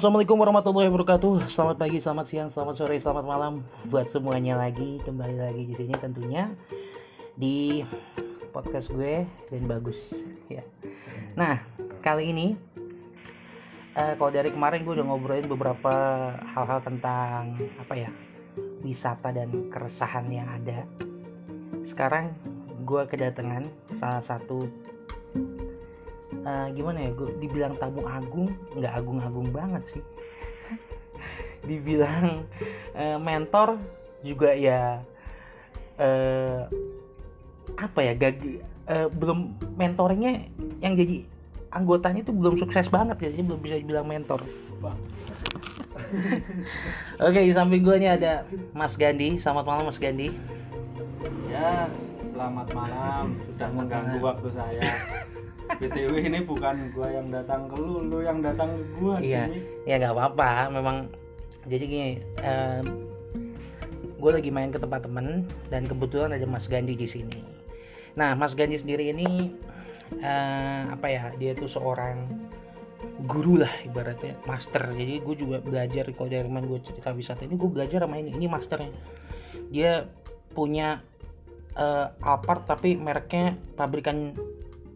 Assalamualaikum warahmatullahi wabarakatuh. Selamat pagi, selamat siang, selamat sore, selamat malam buat semuanya lagi. Kembali lagi di sini tentunya di podcast gue dan bagus ya. Nah, kali ini eh, kalau dari kemarin gue udah ngobrolin beberapa hal-hal tentang apa ya wisata dan keresahan yang ada. Sekarang gue kedatangan salah satu eh, gimana ya gue dibilang tamu agung nggak agung-agung banget sih dibilang eh, mentor juga ya eh, apa ya gag eh, belum mentornya yang jadi anggotanya itu belum sukses banget ya jadi belum bisa dibilang mentor Oke di samping gue nih ada Mas Gandhi selamat malam Mas Gandhi Ya, selamat malam. Sudah Selamat mengganggu malam. waktu saya. BTW ini bukan gua yang datang ke lu, lu yang datang ke gua. Iya. ya nggak apa-apa memang jadi gini gue lagi main ke tempat temen dan kebetulan ada Mas Gandhi di sini nah Mas Gandhi sendiri ini eh, apa ya dia tuh seorang guru lah ibaratnya master jadi gue juga belajar kalau dari main gue cerita wisata ini gue belajar sama ini ini masternya dia punya eh, Alphard tapi mereknya pabrikan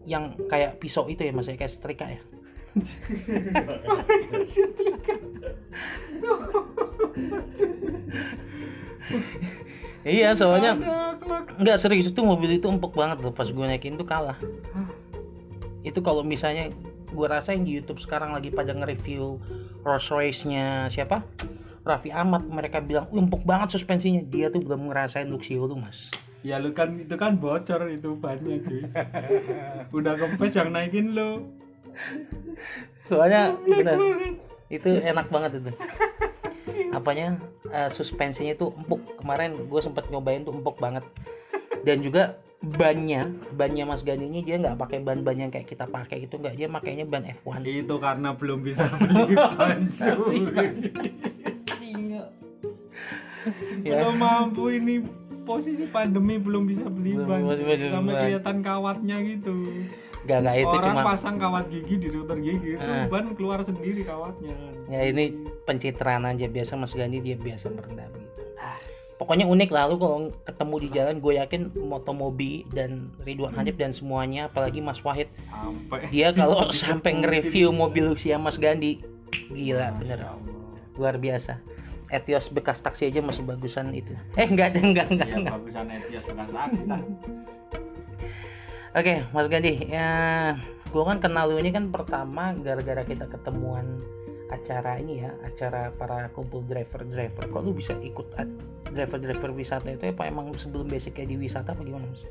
yang kayak pisau itu ya mas ya kayak setrika ya? Iya soalnya nggak serius itu mobil itu empuk banget loh pas gue naikin tuh kalah. Itu kalau misalnya gue rasain di YouTube sekarang lagi pada nge-review Rolls Royce nya siapa? Raffi Ahmad mereka bilang "Wih, empuk banget suspensinya. Dia tuh belum ngerasain Luxio lu mas Ya lu kan itu kan bocor itu bannya cuy. Udah kempes yang naikin lu. soalnya bener. itu enak banget itu. Apanya eh, suspensinya itu empuk. Kemarin gue sempet nyobain tuh empuk banget. Dan juga bannya bannya Mas Gani ini dia nggak pakai ban-ban yang kayak kita pakai itu nggak. Dia makainya ban F1 Itu karena belum bisa beli ban cuy. Ya. Belum mampu ini posisi pandemi belum bisa beli ban. Sampai ban. kelihatan kawatnya gitu. nggak nggak itu Orang cuma pasang kawat gigi di dokter gigi itu Ah. ban keluar sendiri kawatnya. ya ini pencitraan aja biasa Mas Gani dia biasa merendah gitu pokoknya unik lah lu kalau ketemu di jalan gue yakin Motomobi dan Ridwan Hanif dan semuanya apalagi Mas Wahid Sampai dia kalau sampai nge-review mobil si Mas Gandhi gila bener luar biasa Etios bekas taksi aja masih bagusan itu eh enggak enggak enggak, Ya enggak. bagusan Etias bekas taksi oke Mas Gandhi ya gue kan kenal lu ini kan pertama gara-gara kita ketemuan acara ini ya acara para kumpul driver-driver kok lu bisa ikut driver-driver wisata itu apa emang sebelum basic kayak di wisata apa gimana mas?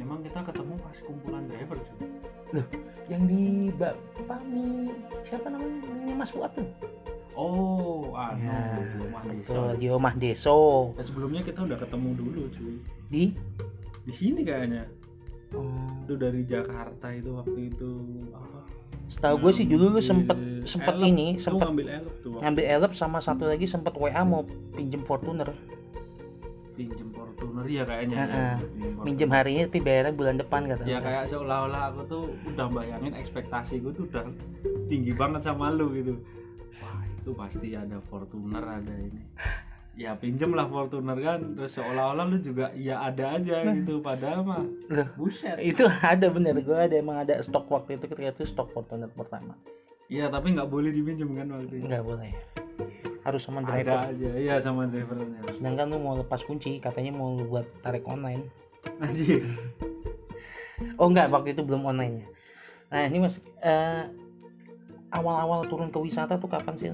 Emang kita ketemu pas kumpulan driver cuy. yang di Mbak Pami siapa namanya Ini Mas Fuad tuh Oh, anu Ya, di rumah desa. betul di rumah Deso Ya, sebelumnya kita udah ketemu dulu cuy. di Di sini kayaknya. hmm, Itu dari Jakarta itu waktu itu apa? setahu gue sih dulu lu sempet sempet elep. ini Lu sempet ngambil elep tuh waktu ngambil elep sama satu lagi sempet WA mau pinjem Fortuner pinjem Fortuner ya kayaknya. Heeh. ya. Pinjem Fortuner. minjem hari ini tapi bayarnya bulan depan kata ya kayak seolah-olah aku tuh udah bayangin ekspektasi gue tuh udah tinggi banget sama lu gitu wah itu pasti ada Fortuner ada ini. Ya pinjem lah Fortuner kan. Terus seolah-olah lu juga ya ada aja gitu. Padahal mah Loh, buset. itu ada bener. Gue ada emang ada stok waktu itu ketika itu stok Fortuner pertama. Iya tapi nggak boleh dipinjem kan waktu itu. Nggak boleh. Harus sama ada driver. aja iya sama drivernya. Sedangkan lu mau lepas kunci katanya mau lu buat tarik online. Anjir oh enggak waktu itu belum online ya nah ini mas eh, awal-awal turun ke wisata tuh kapan sih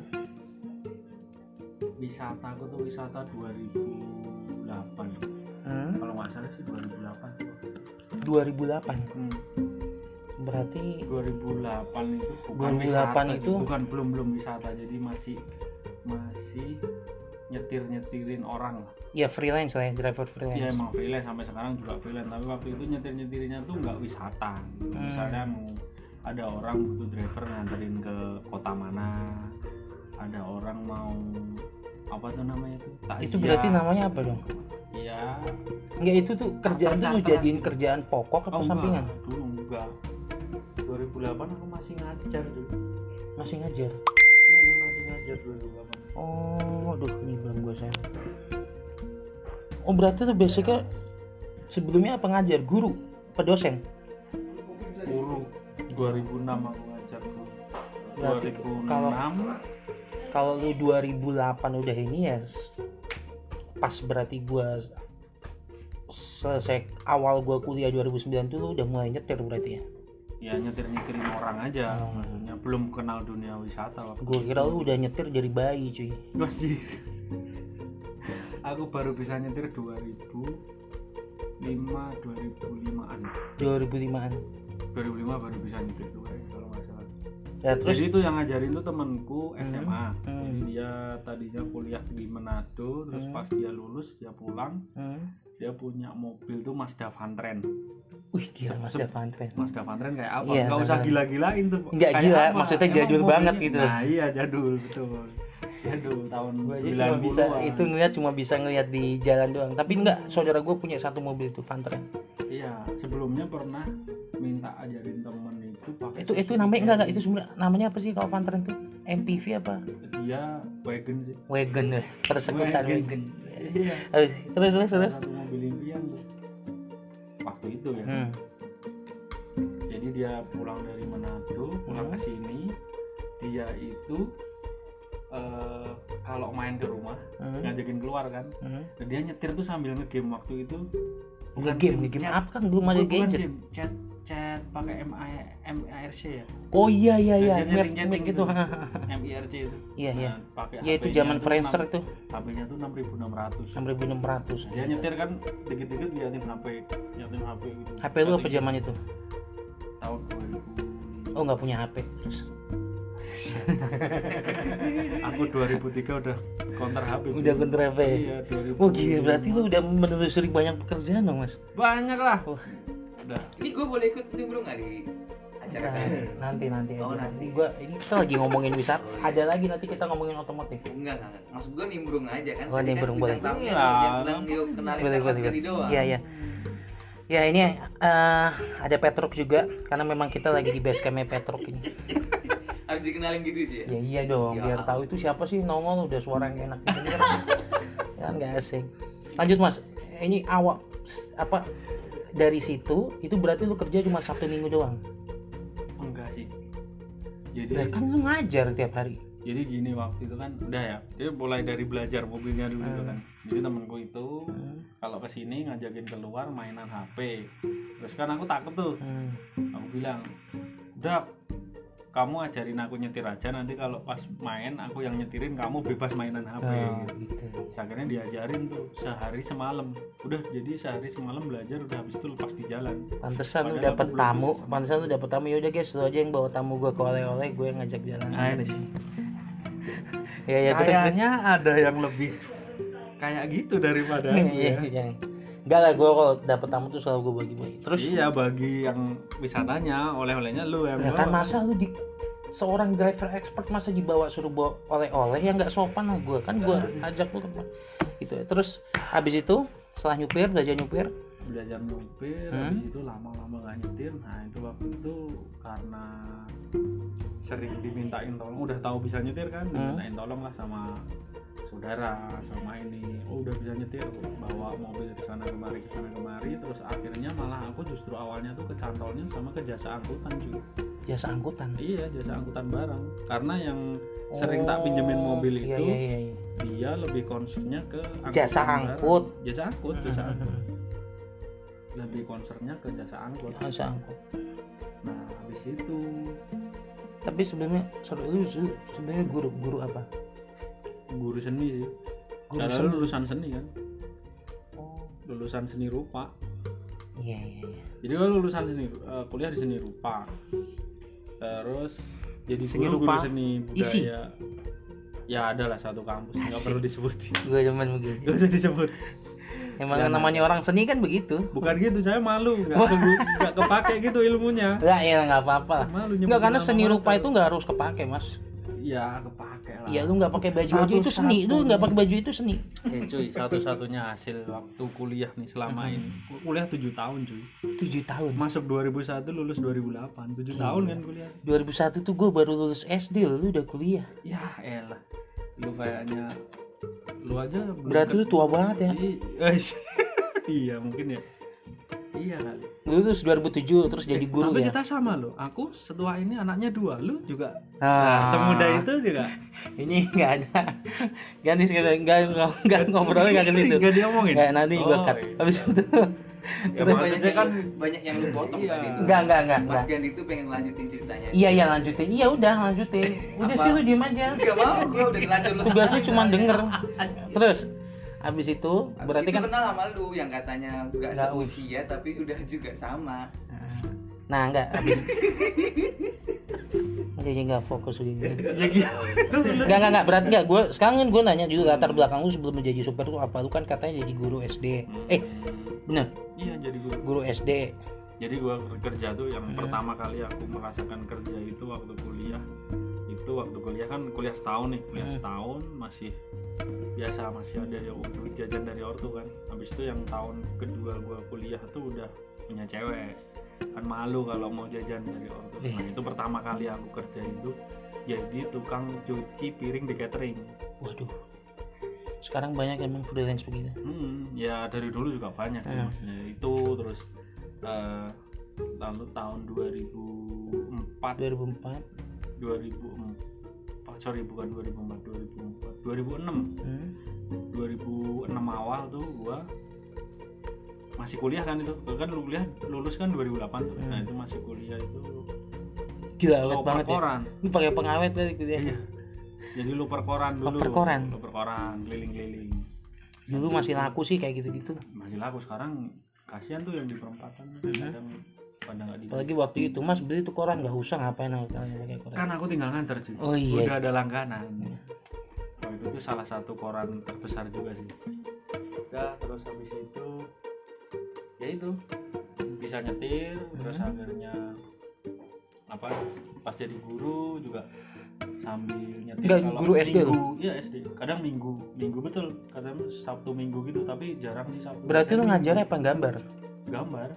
wisata aku tuh wisata 2008 hmm? kalau nggak salah sih 2008 sih. 2008 hmm. berarti 2008 itu bukan 2008 wisata itu- bukan belum belum wisata. Jadi masih masih nyetir nyetirin orang lah. Ya freelance lah ya driver freelance. Ya emang freelance. Sampai sekarang juga freelance. Tapi waktu itu nyetir nyetirinnya tuh nggak wisata. Misalnya mau ada orang butuh driver nganterin ke kota mana ada orang mau apa tuh namanya tuh? Itu berarti namanya apa dong? Ya enggak itu tuh kerjaan tuh jadiin kerjaan pokok atau oh sampingan? Dulu enggak. 2008 aku masih ngajar tuh. Masih ngajar? Hmm, masih ngajar 2008 oh aduh ini belum gue sayang oh berarti tuh basicnya sebelumnya apa ngajar? Guru pedosen guru. 2006 aku ngajar guru Berarti 2006 kalau- kalau lu 2008 udah ini ya pas berarti gua selesai awal gua kuliah 2009 tuh lu udah mulai nyetir berarti ya? Ya nyetir nyetirin orang aja. Oh. maksudnya belum kenal dunia wisata waktu gua kira lu udah nyetir dari bayi cuy. Masih. Aku baru bisa nyetir 2005 2005an 2005an 2005 baru bisa nyetir dua ya, terus? jadi itu yang ngajarin tuh temanku SMA Hmm. jadi dia tadinya kuliah di Manado terus Hmm. pas dia lulus dia pulang hmm. dia punya mobil tuh Mazda Vantren wih gila mas Devan tren. Mazda Vantren kayak apa? Iya, nggak usah gila-gilain tuh. Nggak Kayak gila, apa? maksudnya jadul banget gitu. nah iya jadul betul. Jadul tahun 90 cuma bisa itu ngeliat cuma bisa ngeliat di jalan doang. Tapi enggak saudara gue punya satu mobil itu Vantren iya sebelumnya pernah minta ajarin temen itu itu itu namanya enggak enggak itu sebenarnya namanya apa sih kalau Vantren tuh MPV apa dia wagon sih wagon ya persekutan Wagon. iya terus terus terus mobil impian waktu itu ya hmm. jadi dia pulang dari Manado pulang Hmm. ke sini dia itu eh, kalau main ke rumah Hmm. ngajakin keluar kan Hmm. dan dia nyetir tuh sambil ngegame waktu itu Bukan game, game chat. apa kan belum ada gadget. game, chat chat pakai MI MIRC ya Oh iya iya iya, mirip mirip tuh. MIRC itu Iya iya. Nah, pakai Ya itu HP-nya zaman Friendster enam- itu HP-nya tuh 6600 6600. dia nyetir kan dikit-dikit liatin HP liatin HP gitu HP lu apa zaman itu? tahun 2000 Oh nggak punya HP. Terus aku 2003 udah counter HP udah kontra HP. iya 2000 Oh gila berarti lu udah menelusuri banyak pekerjaan dong mas. banyak lah Wah. Udah Ini gue boleh ikut nimbrung nggak di acara Nah, nanti nanti Oh, aja. nanti. gua ini kita lagi ngomongin wisata. Ada lagi nanti kita ngomongin otomotif. Enggak, enggak. Maksud gue nimbrung aja kan. Oh, Tadi nimbrung, kan boleh. tamunya Iya. yang bilang yuk kenalin Boleh kan boleh. Gadi doang. Iya iya. Ya ini eh, ada Petruk juga karena memang kita lagi di base campnya Petruk ini. Harus dikenalin gitu sih ya. Ya iya dong, Ya. biar tahu itu siapa sih nongol udah suara yang enak gitu kan. kan nggak asing. Lanjut Mas, ini awal s- apa dari situ itu berarti lu kerja cuma Sabtu Minggu doang. enggak sih jadi kan lu ngajar tiap hari. jadi gini waktu itu kan udah ya dia mulai dari belajar mobilnya dulu itu kan jadi temenku itu Hmm. kalau ke sini ngajakin keluar mainan HP terus kan aku takut tuh Hmm. aku bilang udah kamu ajarin aku nyetir aja nanti kalau pas main aku yang nyetirin kamu bebas mainan HP Oh, gitu. gitu. Akhirnya diajarin tuh sehari semalam udah jadi sehari semalam belajar udah habis itu lepas di jalan Pantesan Padahal aku belum tamu, pantesan lu dapet tamu ya udah guys, lu aja yang bawa tamu gua ke oleh-oleh, gue yang ngajak jalan. Ya ya kayaknya ada yang lebih kayak gitu daripada Iya, ya. iya. Enggak lah, gue kalau dapet tamu tuh selalu gue bagi-bagi. Terus? Iya bagi yang wisatanya oleh-olehnya lu Ya kan masa lu di seorang driver expert masa dibawa suruh bawa oleh-oleh? Yang nggak sopan lah gue kan gue ajak lu ke gitu ya. terus habis itu setelah nyupir belajar nyupir. Belajar nyopir Hmm. habis itu lama-lama gak nyetir. Nah itu waktu itu karena sering dimintain tolong. Udah tahu bisa nyetir kan? Hmm. dimintain tolong lah sama saudara sama ini. Oh udah bisa nyetir. Bawa mobil ke sana kemari ke sana kemari. Terus akhirnya malah aku justru awalnya tuh kecantolnya sama ke jasa angkutan juga. Jasa angkutan? Iya jasa angkutan barang. Karena yang sering tak pinjemin Oh, mobil iya, itu iya, iya, iya. dia lebih concernnya ke Jasa angkut. barang. jasa angkut jasa angkut. Lebih concernnya ke jasa angkut. Jasa angkut. Nah habis itu tapi sebelumnya sorry lu se- sebenarnya guru guru apa? Guru seni sih. Guru karena seni. lu lulusan seni kan. Oh. Lulusan seni rupa. Iya iya iya. Jadi kalau lulusan seni eh, kuliah di seni rupa. Terus jadi Seni guru, rupa. guru seni isi? budaya ya ada lah satu kampus nggak perlu disebut gue cuman begitu nggak usah disebut emang Jangan. namanya orang seni kan begitu. Bukan gitu saya malu. Nggak ke- nggak kepake gitu ilmunya. Enggak ya nggak apa-apa. Malu Enggak karena seni rupa itu nggak harus kepake mas. Ya ya kepake lah. Ya lu nggak pakai baju aja itu seni. Lu nggak pakai baju itu seni. Eh cuy satu-satunya hasil waktu kuliah nih selama ini. Kuliah 7 tahun cuy. Tujuh tahun? Masuk 2001 lulus 2008 7 tahun kan kuliah. 2001 tuh gue baru lulus SD lu udah kuliah. Ya elah. Lu kayaknya lu aja berarti lu tua banget ya. I- guys. iya mungkin ya. Iya kali. Lu lulus 2007 terus jadi guru tapi ya? kita sama loh. Aku setua ini anaknya dua. Lu juga. Ah. nah, semudah itu juga. Ini nggak ada. Ganti sekali nggak nggak- ngobrolnya nggak ke situ. Nggak diomongin? Nggak nanti gue Oh, cut. iya. habis itu ya, banyak maksudnya kan banyak yang lu potong Iya. tadi itu nggak nggak nggak Mas Gandhi tuh pengen lanjutin ceritanya. Iya iya lanjutin. Iya udah lanjutin. Udah sih lu diem aja. Gak mau, gua udah lanjut lu. Tugasnya cuma denger. terus habis itu Habis berarti itu kan kenal sama lu yang katanya gak Nggak seusia tapi udah juga sama. Nah enggak habis jadi nggak fokus gitu ya gitu Enggak, enggak, enggak, berarti enggak. Gue sekarang kan gue nanya juga latar belakang lu sebelum menjadi super tuh apa? Lu kan katanya jadi guru SD. Eh, bener, iya jadi guru guru SD. jadi gua kerja tuh yang Hmm. pertama kali aku merasakan kerja itu waktu kuliah itu waktu kuliah kan kuliah setahun nih kuliah Hmm. setahun masih biasa masih ada duit jajan dari ortu kan habis itu yang tahun kedua gua kuliah tuh udah punya cewek kan malu kalau mau jajan dari ortu nah Iya. itu pertama kali aku kerja itu jadi tukang cuci piring di catering Waduh. Sekarang banyak emang freelance begitu. Hmm, ya dari dulu juga banyak sih maksudnya itu terus eh, lalu tahun 2004 2004. 2004 sorry bukan 2004 2004 2006 Hmm. 2006 awal tuh gua masih kuliah kan itu kan lu kuliah lulus kan 2008 tuh. nah Hmm. itu masih kuliah itu Gila awet banget ya. Lu pakai pengawet kali kuliah. Iya. Jadi lu per koran dulu per koran. lu per koran keliling-keliling Dulu masih laku sih kayak gitu-gitu. masih laku sekarang kasihan tuh yang di perempatan Mhm. kadang pada nggak Apalagi waktu itu Mas beli tuh koran nggak usah ngapain kalian pakai koran. kan aku tinggal nganter sih Oh iya. udah ada langganan oh, itu tuh salah satu koran terbesar juga sih udah terus habis itu ya itu bisa nyetir terus Hmm. akhirnya apa pas jadi guru juga sambil nyetir Enggak, kalau guru SD minggu, iya SD kadang minggu minggu betul kadang sabtu minggu gitu tapi jarang sih sabtu Berarti lu minggu. apa gambar? gambar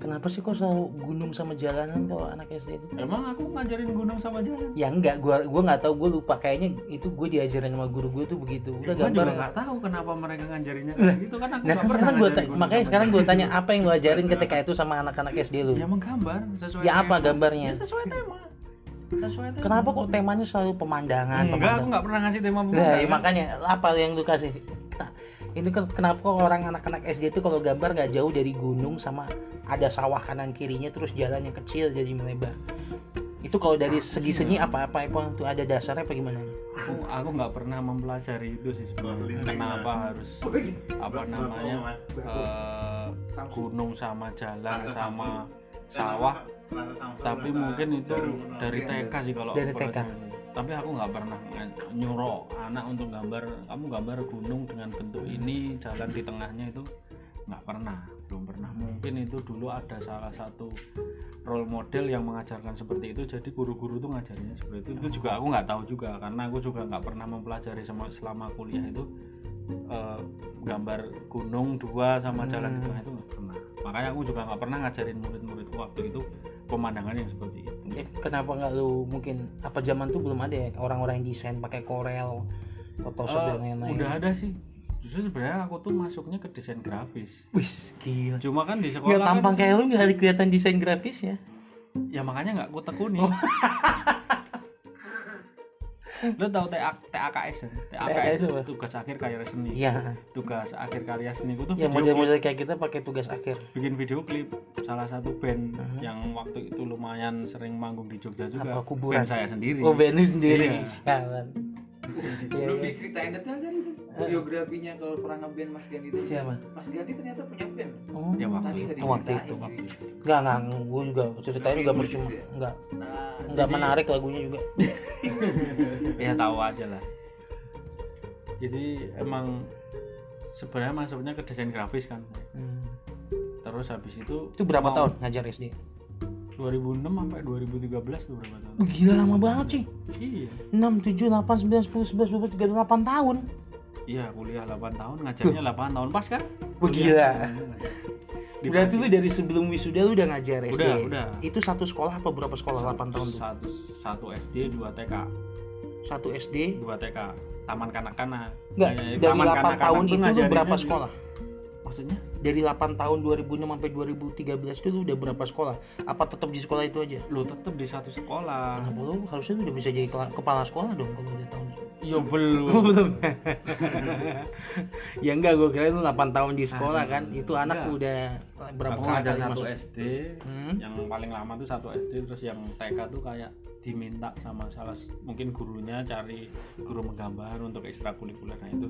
Kenapa sih kok selalu gunung sama jalanan kalau anak SD itu? emang aku ngajarin gunung sama jalan Ya enggak, gua gua nggak tahu, gua lupa kayaknya itu gue diajarin sama guru gue tuh begitu. Udah Gua gambar. nggak tahu kenapa mereka ngajarinnya kayak gitu kan aku Nah, pernah sekarang ngajarin gunung makanya sekarang gue tanya apa yang lu ajarin ketika itu sama anak-anak SD lu? ya menggambar sesuai Ya apa gambarnya? Ya, sesuai tema sesuai tema. Kenapa kok temanya selalu pemandangan? enggak aku pemandangan? nggak pernah ngasih tema Nah, pemandangan. ya makanya apa yang lu kasih? Nah, ini kan kenapa kok orang anak-anak SD itu kalau gambar nggak jauh dari gunung sama ada sawah kanan kirinya terus jalan yang kecil jadi melebar. Itu kalau dari segi seni apa-apa apa itu ada dasarnya apa gimana? aku aku nggak pernah mempelajari itu sih sebenarnya. Kenapa harus apa namanya eh, gunung sama jalan sama sawah tapi mungkin itu dari TK sih kalau Dari TK. tapi aku nggak pernah nyuruh anak untuk gambar. Kamu gambar gunung dengan bentuk ini jalan di tengahnya itu nggak pernah belum pernah. Mungkin itu dulu ada salah satu role model yang mengajarkan seperti itu. Jadi guru-guru tuh ngajarnya seperti itu. Itu juga aku nggak tahu juga karena aku juga nggak pernah mempelajari sama selama kuliah itu eh, gambar gunung dua sama jalan di Hmm. tengah itu nggak pernah. Makanya aku juga nggak pernah ngajarin murid-muridku waktu itu pemandangan yang seperti itu Ya, kenapa nggak lu mungkin apa zaman tuh belum ada ya orang-orang yang desain pakai Corel, Photoshop Eh, dan lain-lain. udah ada sih justru sebenarnya aku tuh masuknya ke desain grafis Wis, gila. cuma kan di sekolah Ya kan tampang desain- kayak lu nggak ada kelihatan desain grafisnya. ya makanya nggak aku tekuni Oh. lo tau TA, TAKS ya? TAKS itu tugas akhir karya seni Iya. tugas akhir karya seni itu Ya video model-model kayak kita pakai tugas akhir. bikin video klip salah satu band Mhm. yang waktu itu lumayan sering manggung di Jogja juga Apa, kuburan? band saya sendiri Oh, band lu sendiri. Iya. Sialan. Iya, belum iya. diceritain detail kan itu biografinya kalau pernah ngeband Mas Gandhi itu Siapa? Mas Gandhi ternyata punya band Oh, Ya, waktu tadi itu. nggak Waktu diceritain itu, waktu itu. Enggak, enggak, gue juga ceritain juga percuma. Enggak, nah enggak Jadi- menarik lagunya juga. ya tahu aja lah jadi emang sebenarnya masuknya ke desain grafis kan Hmm. terus habis itu Itu berapa mau- tahun ngajar SD? 2006 sampai 2013 tuh berapa tahun? Wih, gila lama banget sih iya. 6, 7, 8, 9, 10, 11, 12, 13, 8 tahun. Iya kuliah 8 tahun ngajarnya 8 tahun. Pas kan? Wih, gila. Di Berarti Pasir. lu dari sebelum wisuda lu udah ngajar SD? Udah, udah. Itu satu sekolah apa berapa sekolah 8 tahun tuh? satu satu SD dua TK Satu SD? dua TK taman kanak-kanak. Enggak, dari taman 8 kanak-kanak tahun tuh itu lu berapa sekolah? maksudnya Dari 8 tahun 2006 sampai 2013 itu lu udah berapa sekolah? Apa tetap di sekolah itu aja? lu tetap di satu sekolah Kenapa lu harusnya lu udah bisa jadi kepala sekolah dong kalau udah tahun ya belum belum ya enggak gue kira lu 8 tahun di sekolah kan itu anak Enggak. udah berapa aku kali satu masuk? SD Hmm. yang paling lama tuh satu SD terus yang TK tuh kayak diminta sama salah mungkin gurunya cari guru menggambar untuk ekstrakurikuler nah itu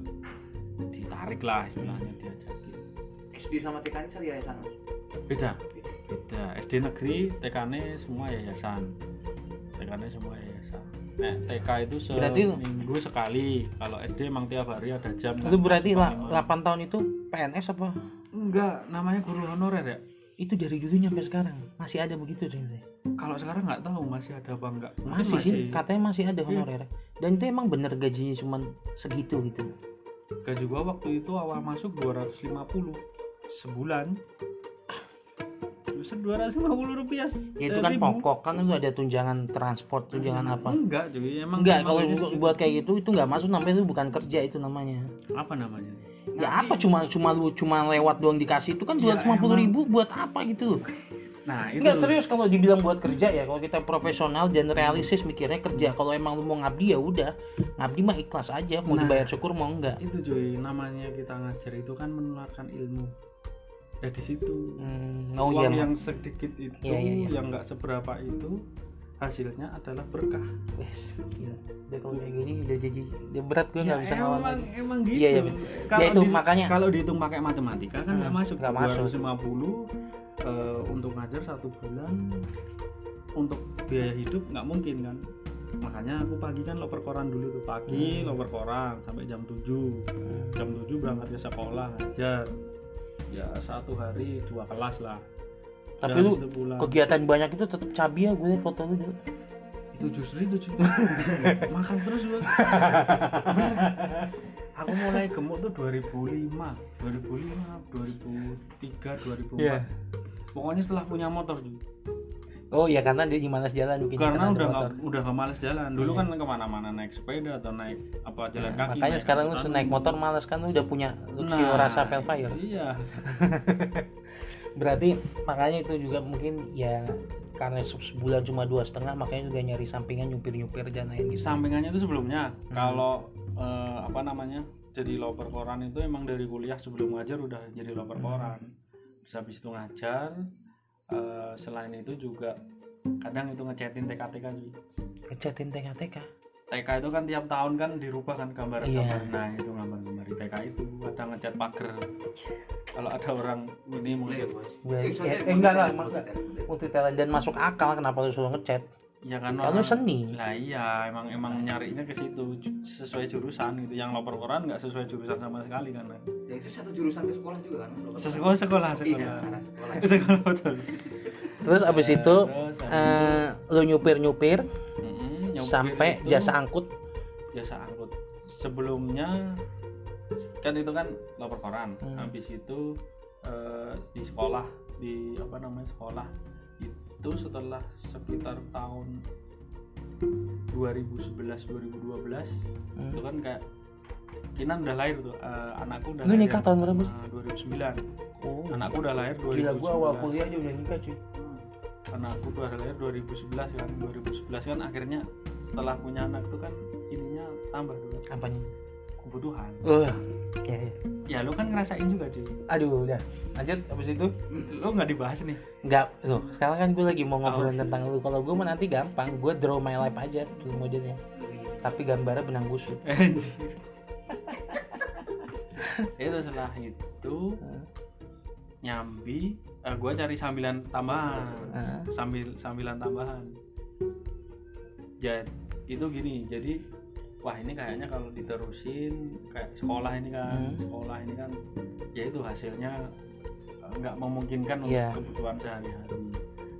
ditarik lah istilahnya diajakin SD sama TK ini satu yayasan mas? Beda. Beda. SD negeri TK nya semua yayasan. TK nya semua yayasan. Nah TK itu Berarti- seminggu sekali. Kalau SD emang tiap hari ada jam itu berarti Pas lah lima. 8 tahun itu PNS apa? Enggak namanya guru honorer ya? Itu dari dulu sampai sekarang. Masih ada begitu ternyata kalau sekarang nggak tahu masih ada apa enggak Mungkin masih, sih katanya masih ada Iya. honorer. Dan itu emang bener gajinya cuman segitu gitu. Gaji gua waktu itu awal masuk 250 sebulan. Buset 250 rupiah. Ya itu kan ribu. pokok kan itu ada tunjangan transport tunjangan apa. Enggak cuy emang enggak emang kalau gaji bu- segitu. buat kayak gitu itu nggak masuk namanya itu bukan kerja itu namanya. Apa namanya? Ya apa cuma cuma lu cuma lewat doang dikasih itu kan Ya, 250 ribu buat apa gitu? Nah itu. Enggak serius kalau dibilang buat kerja ya kalau kita profesional dan realistis mikirnya kerja kalau emang lu mau ngabdi ya udah. Ngabdi mah ikhlas aja mau Nah. dibayar syukur mau enggak. itu cuy namanya kita ngajar itu kan menularkan ilmu ya di situ hmm, oh uang iya yang sedikit itu Iya, iya, iya. yang nggak seberapa itu hasilnya adalah berkah Wes, gila. Udah kalau kayak gini udah jadi udah berat gue nggak bisa ngelawan Ya, emang lagi. emang gitu Iya, iya. kalau Ya, itu di- makanya. kalau dihitung pakai matematika kan nggak Hmm, masuk nggak masuk. 250 eh, untuk ngajar satu bulan untuk biaya hidup nggak mungkin kan makanya aku pagi kan loper koran dulu tuh pagi Hmm. loper koran sampai jam 7 jam 7 berangkat ke sekolah ngajar ya satu hari dua kelas lah. Tapi Dan lu kegiatan banyak itu tetap cabi ya gue foto lu dulu. itu justru itu cuy. Makan terus gua aku mulai gemuk tuh 2005 2005 2003 2004 Iya. pokoknya setelah punya motor cuy Oh iya karena dia gimana jalan mungkin karena udah nggak udah nggak males jalan dulu kan ke mana-mana naik sepeda atau naik apa jalan kaki Makanya naik sekarang lu naik motor males kan lu udah punya Luxio Nah, rasa Velfire. iya Berarti makanya itu juga mungkin ya karena se- sebulan cuma dua setengah makanya juga nyari sampingan nyupir-nyupir dan lain gitu. sampingannya itu sebelumnya Hmm. kalau eh, apa namanya jadi loper koran itu emang dari kuliah sebelum ngajar udah jadi loper Hmm. koran terus habis itu ngajar eh, selain itu juga kadang itu ngechatin TK-TK juga Ngecatin TK-TK. TK itu kan tiap tahun kan dirubah kan gambar Iya. gambar nah itu gambar-gambar di TK itu ada ngecat pagar kalau ada orang ini mungkin Eh, eh, eh, enggak enggak multi enggak. talent. dan masuk akal kenapa lu suruh ngechat? Ya kan lu orang seni. lah iya emang emang nyarinya ke situ sesuai jurusan gitu yang loper koran nggak sesuai jurusan sama sekali kan Ya itu satu jurusan ke sekolah juga kan? sekolah sekolah Iya, sekolah anak sekolah. sekolah betul Terus abis Eh, itu terus eh, lu nyupir-nyupir Mm-mm, nyopir sampai itu jasa angkut. jasa angkut sebelumnya kan itu kan lapor koran Hmm. habis itu eh, di sekolah di apa namanya sekolah itu setelah sekitar tahun 2011 2012 Hmm. itu kan kayak Kinan udah lahir tuh eh, anakku udah Lu lahir nikah tahun berapa? eh, 2009 Oh. anakku udah lahir 2011 Gila gua awal kuliah aja udah nikah cuy. anakku tuh udah lahir 2011 kan 2011 kan akhirnya setelah punya anak tuh kan ininya tambah tuh Apanya? Kebutuhan Oh. Ya, ya. ya lu kan ngerasain juga cuy Aduh, udah. Lanjut abis itu lu nggak dibahas nih Enggak, loh. Sekarang kan gue lagi mau ngobrolin tentang lu. Kalau gue mah nanti gampang, gue draw my life aja tuh modelnya. Tapi gambarnya benang busuk. Anjir. itu setelah itu Hmm. nyambi eh, gua cari sambilan tambahan Ah. sambil sambilan tambahan jadi itu gini jadi wah ini kayaknya kalau diterusin kayak sekolah ini kan Hmm. sekolah ini kan ya itu hasilnya eh, nggak memungkinkan untuk Iya. kebutuhan sehari-hari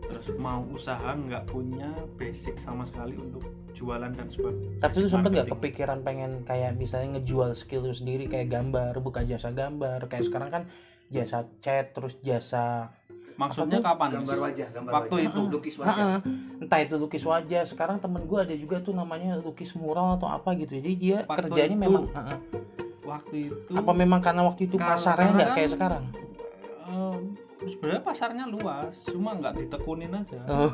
terus mau usaha nggak punya basic sama sekali untuk jualan dan sebagainya tapi lu sempet nggak kepikiran pengen kayak misalnya ngejual skill lu sendiri kayak gambar buka jasa gambar kayak sekarang kan jasa chat terus jasa maksudnya Apa kapan? gambar wajah gambar Waktu wajah. itu. lukis wajah. Heeh. entah itu lukis wajah. Sekarang temen gue ada juga tuh namanya lukis mural atau apa gitu. Jadi dia Waktu kerjanya itu, memang heeh. waktu itu apa memang karena waktu itu Karena- pasarnya nggak kan- kayak sekarang? Em, sebenarnya pasarnya luas cuma nggak ditekunin aja. Oh.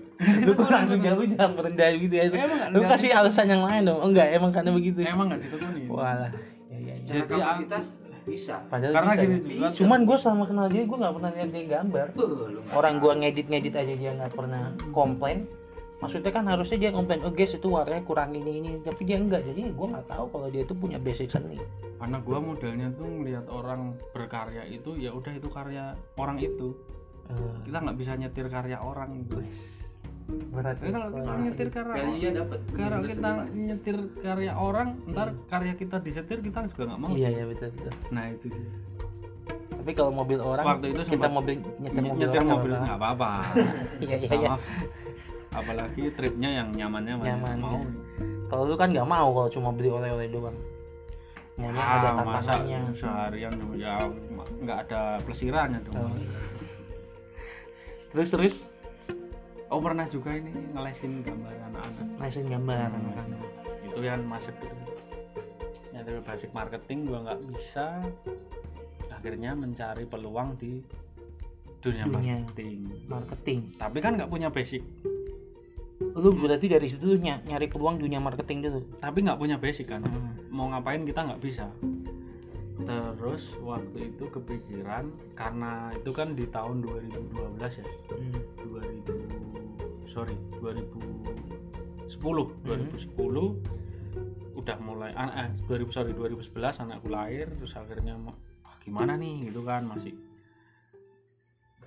lu kok langsung jauh jangan merendah gitu ya? Emang nggak- lu kasih alasan yang lain dong. Oh, enggak emang karena begitu. Emang nggak ditekunin? Walah. Ya, ya, ya. Jadi, kapasitas bisa. Padahal karena bisa, gini ya. juga cuman gue selama kenal dia gue nggak pernah lihat dia gambar. Nggak orang gua ngedit ngedit aja dia nggak pernah komplain. Maksudnya kan harusnya dia komplain oh guys itu warnanya kurang ini ini. Tapi dia enggak jadi gua nggak tahu kalau dia itu punya basic seni. Karena gua modelnya tuh ngelihat orang berkarya itu ya udah itu karya orang itu. Eh, kita nggak bisa nyetir karya orang gitu berat Tapi kalau kita nyetir karya value-nya dapat kalau Nilai kita nyetir karya orang ntar karya kita disetir kita juga nggak mau. Iya iya betul betul. Nah itu dia. tapi kalau mobil orang Waktu itu kita mobil nyetir mobil nyetir orang mobil nggak apa-apa. iya iya iya. Apalagi tripnya yang nyamannya Nyaman, mau. Ya. kalau lu kan nggak mau kalau cuma beli oleh-oleh doang. Maunya ada Ah, masa tantangannya. seharian ya nggak ada pelesirannya dong. Oh. terus terus oh pernah juga ini ngelesin gambar anak-anak naisin gambar Hmm. anak-anak. itu yang masuk itu nyari basic marketing gua nggak bisa akhirnya mencari peluang di dunia, Dunia. marketing marketing tapi kan nggak punya basic lu berarti dari situ ny- nyari peluang dunia marketing dulu tapi nggak punya basic kan Hmm. mau ngapain kita nggak bisa terus waktu itu kepikiran karena itu kan di tahun 2012 ya Hmm. 2000 sorry 2010 2010 udah mulai ah, eh, 2000 sorry 2011 anakku lahir terus akhirnya "Ah, gimana nih? Gitu kan masih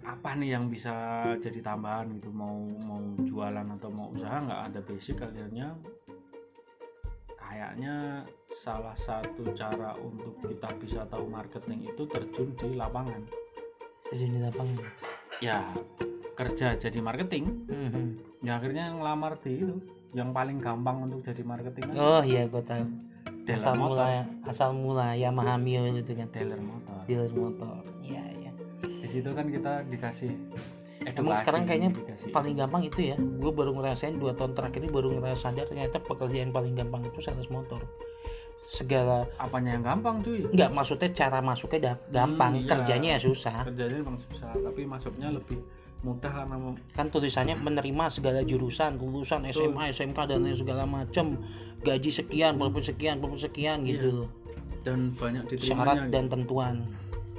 apa nih yang bisa jadi tambahan gitu? Mau mau jualan atau mau usaha? Nggak ada basic akhirnya kayaknya salah satu cara untuk kita bisa tahu marketing itu terjun di lapangan. Terjun di lapangan? Ya kerja jadi marketing Mhm. ya akhirnya ngelamar di itu yang paling gampang untuk jadi marketing kan. Oh iya gua tahu. Dealer asal motor. mula asal mula Yamaha Mio itu kan. Dealer motor. Dealer motor. Iya iya. Di situ kan kita dikasih Emang edukasi, sekarang kayaknya dikasih. paling gampang itu ya. Gue baru ngerasain dua tahun terakhir ini baru ngerasa sadar ternyata pekerjaan paling gampang itu sales motor. Segala apanya yang gampang cuy? Nggak maksudnya cara masuknya gampang. Hmm, iya. kerjanya ya susah. Kerjanya emang susah tapi masuknya lebih mudah karena mem- kan tulisannya menerima segala jurusan lulusan SMA SMK dan lain segala macam gaji sekian profit sekian profit sekian gitu. Loh dan banyak syarat diterimanya dan tentuan.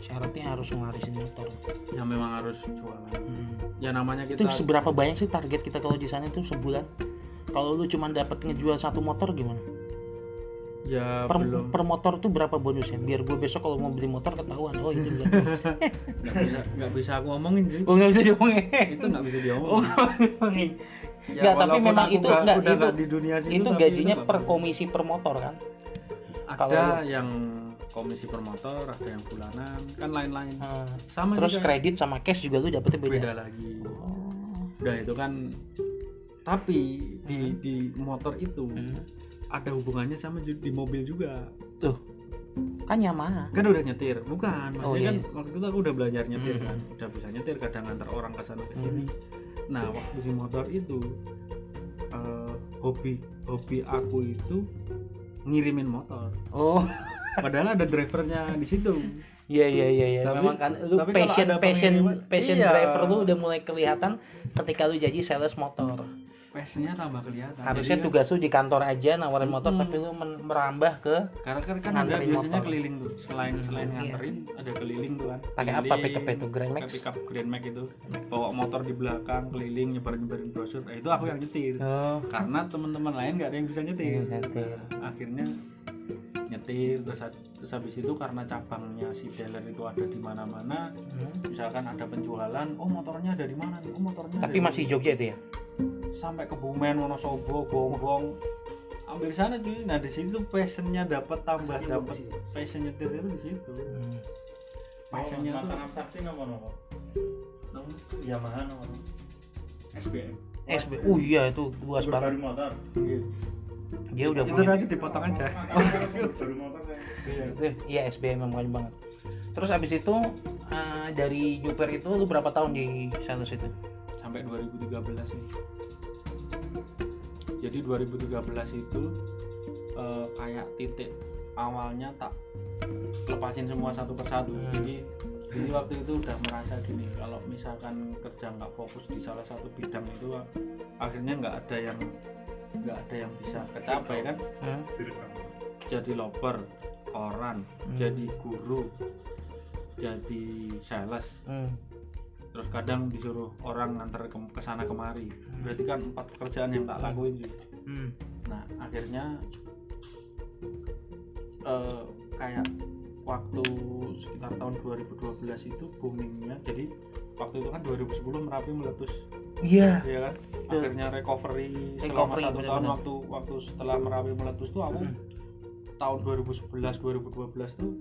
Syaratnya harus ngarisin motor. Yang memang harus jualan. Hmm. ya namanya itu kita seberapa banyak sih target kita kalau di sana itu sebulan? Kalau lu cuma dapat ngejual satu motor gimana ya per, belum. per motor tuh berapa bonusnya biar gue besok kalau mau beli motor ketahuan. Oh itu berapa nggak bisa nggak bisa aku ngomongin cuy. Oh nggak bisa diomongin. Itu nggak bisa oh diomongin diomongin. Ya, nggak, tapi memang itu nggak- itu- nggak di dunia situ, itu gajinya nggak per komisi per motor kan? Ada kalau- yang komisi per motor ada yang bulanan kan lain-lain. Hmm. sama terus sih kayak- kredit sama cash juga lu dapetnya beda, beda lagi. Oh. udah itu kan tapi di di motor itu Hmm. Ada hubungannya sama di mobil juga. Tuh. Kan Yamaha. Kan udah nyetir. Bukan maksudnya Oh, iya, kan iya. waktu itu aku udah belajar nyetir Mhm. kan. Udah bisa nyetir kadang antar orang ke sana ke sini. Nah waktu di motor itu eh, hobi hobi aku itu ngirimin motor. Oh. Padahal ada drivernya di situ. Iya iya iya iya. Tapi- memang kan lu passion passion passion Iya. driver lu udah mulai kelihatan ketika lu jadi sales motor passionnya tambah kelihatan. Harusnya Jadi kan- tugas lu di kantor aja nawarin motor Mm-mm. tapi lu merambah ke karena kan, kan ada biasanya motor. keliling tuh selain Hmm, selain iya. nganterin ada keliling tuh kan. Pakai apa? Keliling, pickup itu Grand Max? pakai pickup Grand Max itu. Bawa motor di belakang keliling nyebar nyebarin brosur. Nah, itu aku yang nyetir. Oh. Karena teman-teman lain nggak ada yang bisa nyetir. Bisa nyetir. akhirnya nyetir. Terus, terus habis itu karena cabangnya si dealer itu ada di mana-mana Hmm. misalkan ada penjualan oh motornya ada di mana nih? Oh motornya tapi masih di- Jogja itu ya sampai ke Bumen Wonosobo Gonggong ambil sana cuy. Nah di situ passionnya dapat tambah dapat bagus itu. passion nyetir itu di situ. Hmm. passionnya tuh Mantan Sakti nomor nomor. Nomor Yamaha nomor. SBM SB oh iya itu luas baru banget. motor. Dia udah itu punya. nanti dipotong aja. Baru motor kan? Iya. Eh, iya SBM memang banyak banget. Terus abis itu eh, dari Juper itu lu berapa tahun di sales itu? Sampai 2013 ini jadi 2013 itu eh, kayak titik awalnya tak lepasin semua satu persatu Hmm. jadi jadi waktu itu udah merasa gini kalau misalkan kerja nggak fokus di salah satu bidang itu akhirnya nggak ada yang nggak ada yang bisa kecapai kan Hmm? jadi loper koran Hmm. jadi guru jadi sales Hmm. Terus kadang disuruh orang nganter ke, sana kemari berarti kan empat pekerjaan yang tak lakuin cuy. Hmm. nah akhirnya eh, kayak waktu sekitar tahun 2012 itu boomingnya jadi waktu itu kan 2010 merapi meletus iya ya kan Betul. akhirnya recovery, selama Recovery, satu tahun waktu waktu setelah merapi meletus tuh aku Hmm. tahun 2011 2012 tuh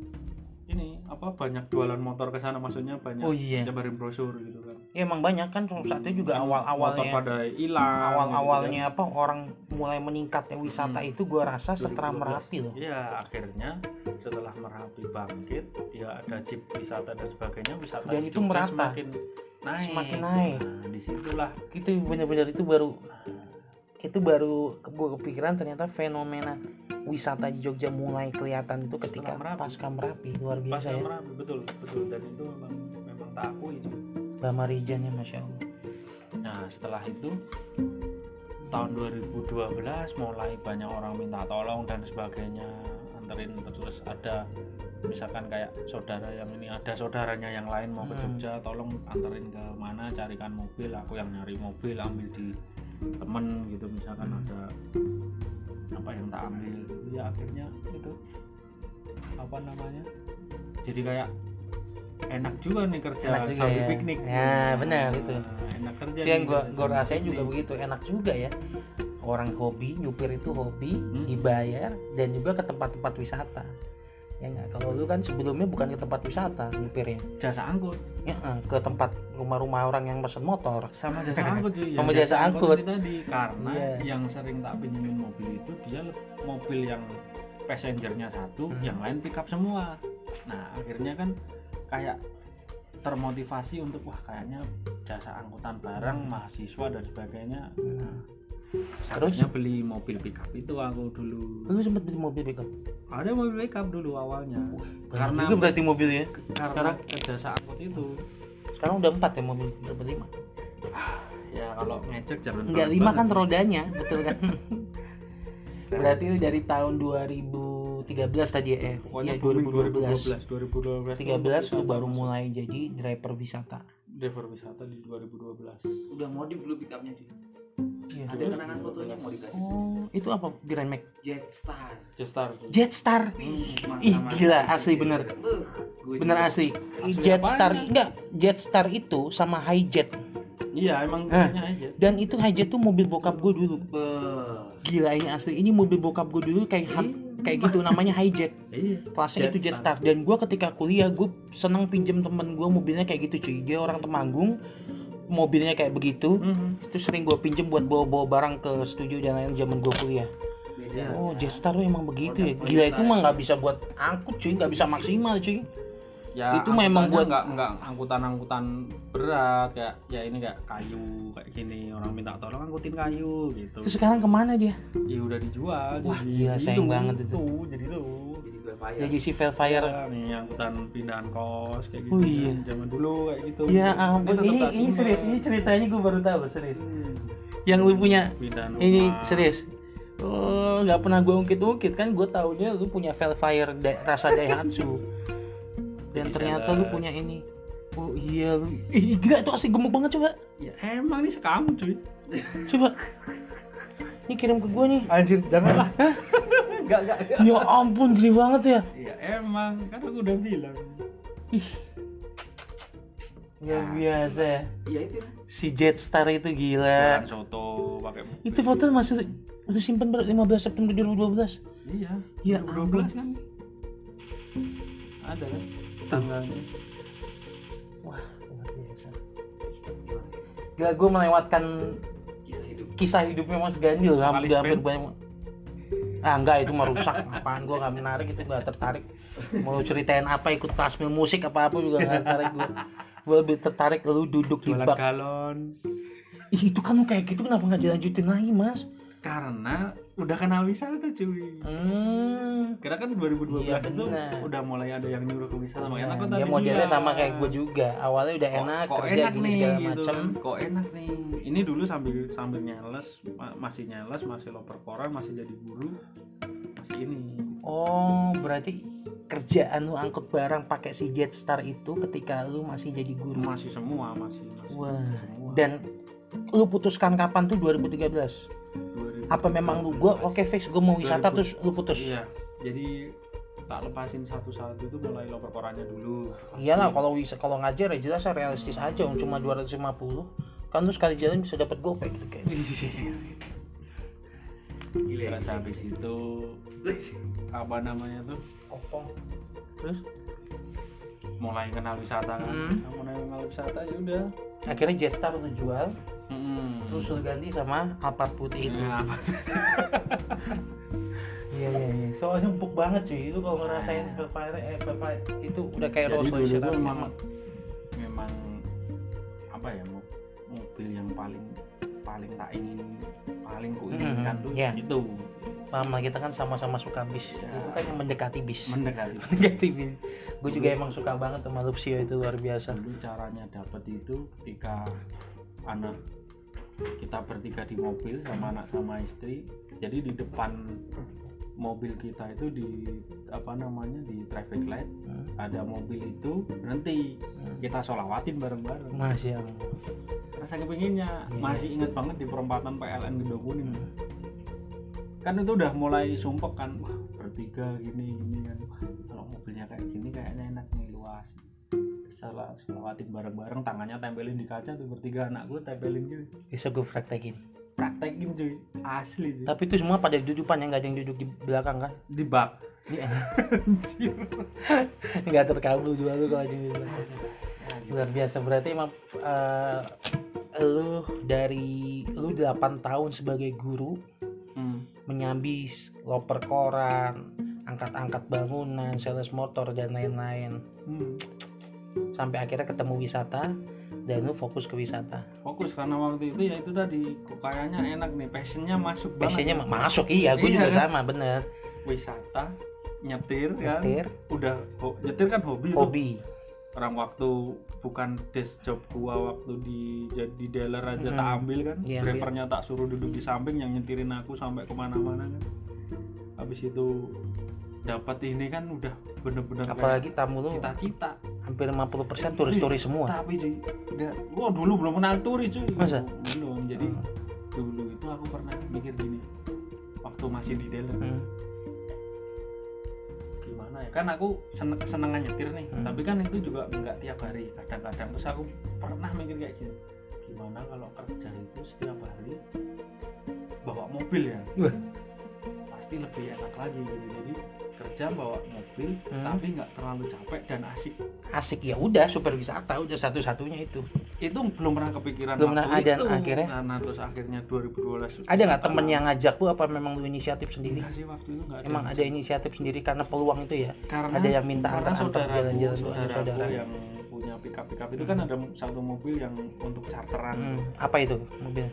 ini apa banyak jualan motor ke sana maksudnya banyak Oh, iya. nyebarin brosur gitu kan ya emang banyak kan saat itu juga Kan awal motor awalnya pada hilang awal gitu awalnya apa orang mulai meningkatnya wisata Hmm. itu gua rasa setelah 2012. merapi loh Iya, akhirnya setelah Merapi bangkit, ya ada jeep wisata dan sebagainya, wisata Dan itu merata. semakin naik. Semakin naik. Nah, di situlah itu benar-benar itu baru itu baru gue kepikiran ternyata fenomena wisata di Jogja mulai kelihatan itu ketika Merapi. pasca merapi luar biasa ya Merapi betul betul dan itu memang memang tak akui itu. Bama Rijan ya masya Allah Nah setelah itu tahun 2012 mulai banyak orang minta tolong dan sebagainya anterin terus ada misalkan kayak saudara yang ini ada saudaranya yang lain mau ke Hmm. Jogja tolong anterin ke mana carikan mobil aku yang nyari mobil ambil di temen gitu misalkan Hmm. ada apa yang tak ambil gitu ya akhirnya itu apa namanya jadi kayak enak juga nih kerja Enak juga sambil ya. piknik Ya, benar, itu. enak kerja itu yang gue sambil rasain juga begitu enak juga ya orang hobi nyupir itu hobi Hmm. dibayar dan juga ke tempat-tempat wisata ya nggak kalau lu kan sebelumnya bukan ke tempat wisata nyupirnya jasa angkut ya eh, ke tempat rumah-rumah orang yang pesen motor sama jasa angkut cuy Sama Yang jasa angkut. ini tadi karena Iya. yang sering tak pinjemin mobil itu dia mobil yang passengernya satu Hmm. yang lain pick up semua nah akhirnya kan kayak termotivasi untuk wah kayaknya jasa angkutan barang Hmm. mahasiswa dan sebagainya Nah, seharusnya beli mobil pick up itu aku dulu. Lu sempet beli mobil pickup. Ada mobil pick up dulu awalnya. Karena karena juga berarti mobilnya karena ke jasa angkut itu. Sekarang udah empat ya mobil berapa lima? Ya kalau ngecek jangan enggak lima kan rodanya betul kan? Berarti lu dari tahun 2013 tadi ya? Eh Pokoknya iya, booming 2012 2012 2012 13 lu baru mulai jadi driver wisata. Driver wisata di 2012 Udah modif dulu pickupnya sih. Iya. Ada kenangan fotonya? Mau dikasih. oh itu apa Grand Max? Jetstar. Jetstar. Jetstar? Ih gila asli bener. Bener juga. asli. Asli Jetstar enggak Jetstar itu sama Hijet iya emang aja dan itu Hijet tuh mobil bokap gue dulu. Beuh. gila ini asli. Ini mobil bokap gue dulu kayak han- kayak gitu namanya Hijet iya. Kelasnya itu Jetstar. Dan gue ketika kuliah gue seneng pinjem temen gue mobilnya kayak gitu cuy. Dia orang Temanggung mobilnya kayak begitu Mhm. itu sering gue pinjem buat bawa-bawa barang ke studio dan lain zaman gue kuliah. Beda. oh Jetstar tuh emang begitu ya? Produk gila itu mah nggak bisa buat angkut cuy. Nggak bisa maksimal cuy. Ya Itu memang buat- nggak nggak angkutan-angkutan berat kayak ya ini kayak kayu kayak gini. Orang minta tolong angkutin kayu gitu. Terus sekarang ke mana dia? Ya udah dijual Wah, gila, sayang banget itu. tuh jadi tuh Jadi Velfire. jadi si Velfire Ya, nih angkutan pindahan kos kayak gitu Oh, iya. zaman dulu kayak gitu. Ya ampun ini ini serius ini ceritanya gue baru tahu serius. Hmm. yang lu punya pindahan ini rumah. serius. Oh nggak pernah gue ungkit-ungkit kan gue taunya lu punya Velfire da- rasa Daihatsu. Dan Jadi ternyata sales. lu punya ini. Oh iya lu Ih, gila itu asli gemuk banget coba. Ya emang nih sekamu cuy. Coba. Ini kirim ke gue nih. Anjir janganlah Enggak, enggak, enggak. ya ampun gede banget ya. Ya emang. Kan aku udah bilang. Ya biasa ya. Iya itu. si Jetstar itu gila. Jualan soto pakai mobil. itu foto masih udah simpen ber 15 September 2012 iya. Ya 2012 kan? Ada kan? Tanggalnya wah luar biasa. Gila gue melewatkan kisah hidup. kisah hidupnya Mas Ganjil hampir hampir banyak ah enggak itu mah rusak. Apaan gue nggak menarik itu nggak tertarik. Mau ceritain apa ikut klasmil musik apa apa juga nggak tertarik gue gue lebih tertarik lu duduk di jualan bak galon. Ih, itu kan kayak gitu kenapa nggak dilanjutin lagi mas karena udah kenal wisata cuy. Hmm. Karena kan 2012 Iya, itu udah mulai ada yang nyuruh ke wisata makanya aku Nah, tadi. dia modelnya bilang, sama kayak gue juga. Awalnya udah kok- enak kok kerja enak gini nih, segala gitu. macem. Kan. kok enak nih. Ini dulu sambil sambil nyales ma- masih nyales masih loper koran masih jadi guru masih ini. Oh berarti kerjaan lu angkut barang pakai si Jetstar itu ketika lu masih jadi guru? Masih semua masih, masih Wah, semua. Dan lu putuskan kapan tuh 2013 2000. Apa memang lu gua oke fix gua mau wisata 2000. terus lu putus? Iya jadi tak lepasin satu-satu itu mulai loper korannya dulu. Iyalah kalau bisa kalau ngajar ya jelas realistis aja om. cuma 250 kan lu sekali jalan bisa dapat gopay gitu kayak gila terus habis itu apa namanya tuh? Kopong. Terus? Mulai kenal wisata kan? Hmm. Mulai kenal wisata ya udah. Akhirnya Jetstar lu jual Mm-mm. terus lu ganti sama Alphard putih itu. Nah, sih? iya iya iya. Soalnya empuk banget cuy. Itu kalau ngerasain Velfire eh Velfire itu udah kayak jadi Rolls dulu Royce tuh tapi memang memang apa ya mo- mobil yang paling paling tak ingin paling ku inginkan Mhm, tuh iya. itu. Mama kita kan sama-sama suka bis. Ya. itu kan yang mendekati bis. Mendekati mendekati bis. Gue juga emang suka banget sama Luxio itu luar biasa. Dulu caranya dapat itu ketika anak kita bertiga di mobil sama anak sama istri jadi di depan mobil kita itu di apa namanya di traffic light Hmm. ada mobil itu berhenti Hmm. kita sholawatin bareng-bareng Masya Allah rasa kepinginnya Iya. masih inget banget di perempatan PLN Gedung Kuning Hmm. kan itu udah mulai sumpek kan wah bertiga gini gini kan salah selawatin bareng-bareng tangannya tempelin di kaca tuh bertiga anak gue tempelin gitu. Bisa gue praktekin. Praktekin cuy asli cuy. Tapi itu semua pada dudukan yang nggak ada yang duduk di belakang kan? Di bak. Iya. Anjir. nggak terkabul juga lu kalau ada yang di belakang luar biasa. Berarti emang eh, lu dari lu 8 tahun sebagai guru Hmm. menyambi loper koran angkat-angkat bangunan sales motor dan lain-lain. Hmm. Sampai akhirnya ketemu wisata dan lu fokus ke wisata fokus karena waktu itu ya itu tadi kayaknya enak nih passionnya masuk passionnya banget. ma- masuk iya gue Iya. juga sama bener wisata nyetir kan nyetir udah ho- nyetir kan hobi tuh hobi orang waktu bukan desk job gua waktu di jadi dealer aja Hmm. tak ambil kan ambil. drivernya tak suruh duduk di samping yang nyetirin aku sampai ke mana-mana kan habis itu dapat ini kan udah bener-bener apalagi tamu lu cita-cita hampir 50% turis-turis semua tapi cuy udah gua dulu belum kenal turis cuy Masa? belum jadi Hmm. dulu itu aku pernah mikir gini waktu masih di dealer Hmm. gimana ya kan aku seneng kesenangan nyetir nih Hmm. tapi kan itu juga nggak tiap hari kadang-kadang terus aku pernah mikir kayak gini gimana kalau kerja itu setiap hari bawa mobil ya Wah. pasti lebih enak lagi gitu jadi kerja bawa mobil Hmm. tapi nggak terlalu capek dan asik asik ya udah super wisata udah satu-satunya itu itu belum pernah kepikiran Belum pernah ada, itu. akhirnya? karena terus akhirnya 2012 ada nggak temen yang ngajak lu apa memang lu inisiatif sendiri enggak sih waktu itu ada emang ada inisiatif sendiri karena peluang itu ya karena ada yang minta karena saudaraku, jalan-jalan saudaraku saudara. yang punya pickup pickup itu Hmm. kan ada satu mobil yang untuk charteran Hmm, apa itu mobil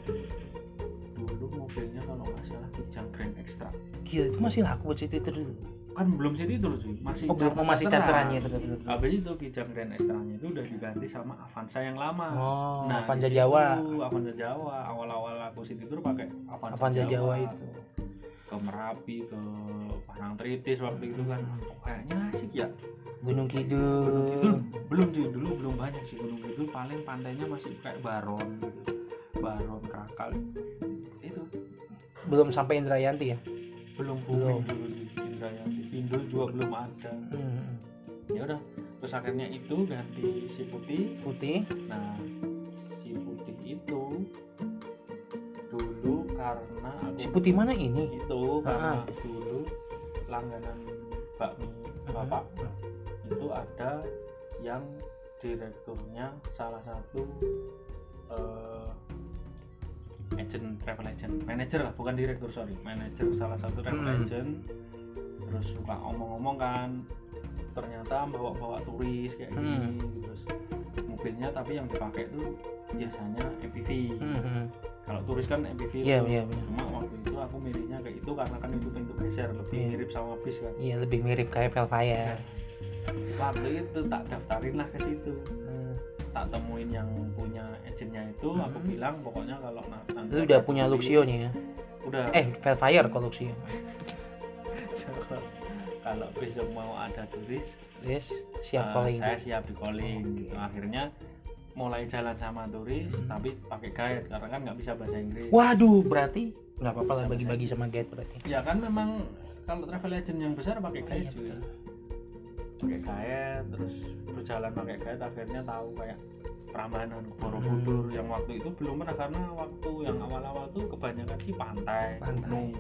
dulu mobilnya kalau nggak salah Kijang Grand Extra gila itu masih laku buat situ itu dulu kan belum sih itu loh cuy. Masih oh belum masih charterannya betul betul. Habis itu Kijang Grand Extra nya itu udah diganti sama Avanza yang lama. Oh nah Avanza situ, Jawa. Avanza Jawa. Awal-awal aku City Tour pakai Avanza, Avanza Jawa. Itu. Ke Merapi ke Parangtritis waktu itu kan. Hmm. kayaknya asik ya? Gunung Gunung Kidul. Kidul belum cuy. Dulu belum banyak sih Gunung Kidul. Paling pantainya masih kayak Baron gitu. Baron Krakal. Itu. Belum sampai Indrayanti ya? Belum Belum. booming dulu juga belum ada. Hmm. ya udah terus akhirnya itu ganti si putih. Putih. Nah si putih itu dulu karena si putih mana ini? Itu karena Ah. dulu langganan bakmi bapak. Itu ada yang direkturnya salah satu eh, agent travel agent. Manager lah bukan direktur sorry. Manager salah satu travel Hmm. agent terus suka omong-omong kan ternyata bawa-bawa turis kayak gini Hmm. terus mobilnya tapi yang dipakai tuh biasanya MPV Mhm. kalau turis kan MPV tuh. iya, iya. cuma waktu itu aku milihnya kayak itu karena kan itu pintu geser lebih Iya. mirip sama bis kan Iya lebih mirip kayak Velfire. waktu itu tak daftarin lah ke situ Hmm. tak temuin yang punya agentnya itu aku Mhm. bilang pokoknya kalau na- nanti udah punya Luxio nih ya? udah Eh Velfire kok Luxio. kalau besok mau ada turis Yes, siap calling. saya siap di calling gitu akhirnya mulai jalan sama turis Mhm. tapi pakai guide karena kan nggak bisa bahasa Inggris Waduh, berarti nggak apa-apa lah bagi-bagi sama guide berarti. ya kan memang kalau travel agent yang besar pakai guide Iya, cuy. betul. pakai guide terus berjalan pakai guide akhirnya tahu kayak Prambanan Borobudur Hmm. yang waktu itu belum pernah karena waktu yang awal-awal tuh kebanyakan di pantai, Pantai. gunung.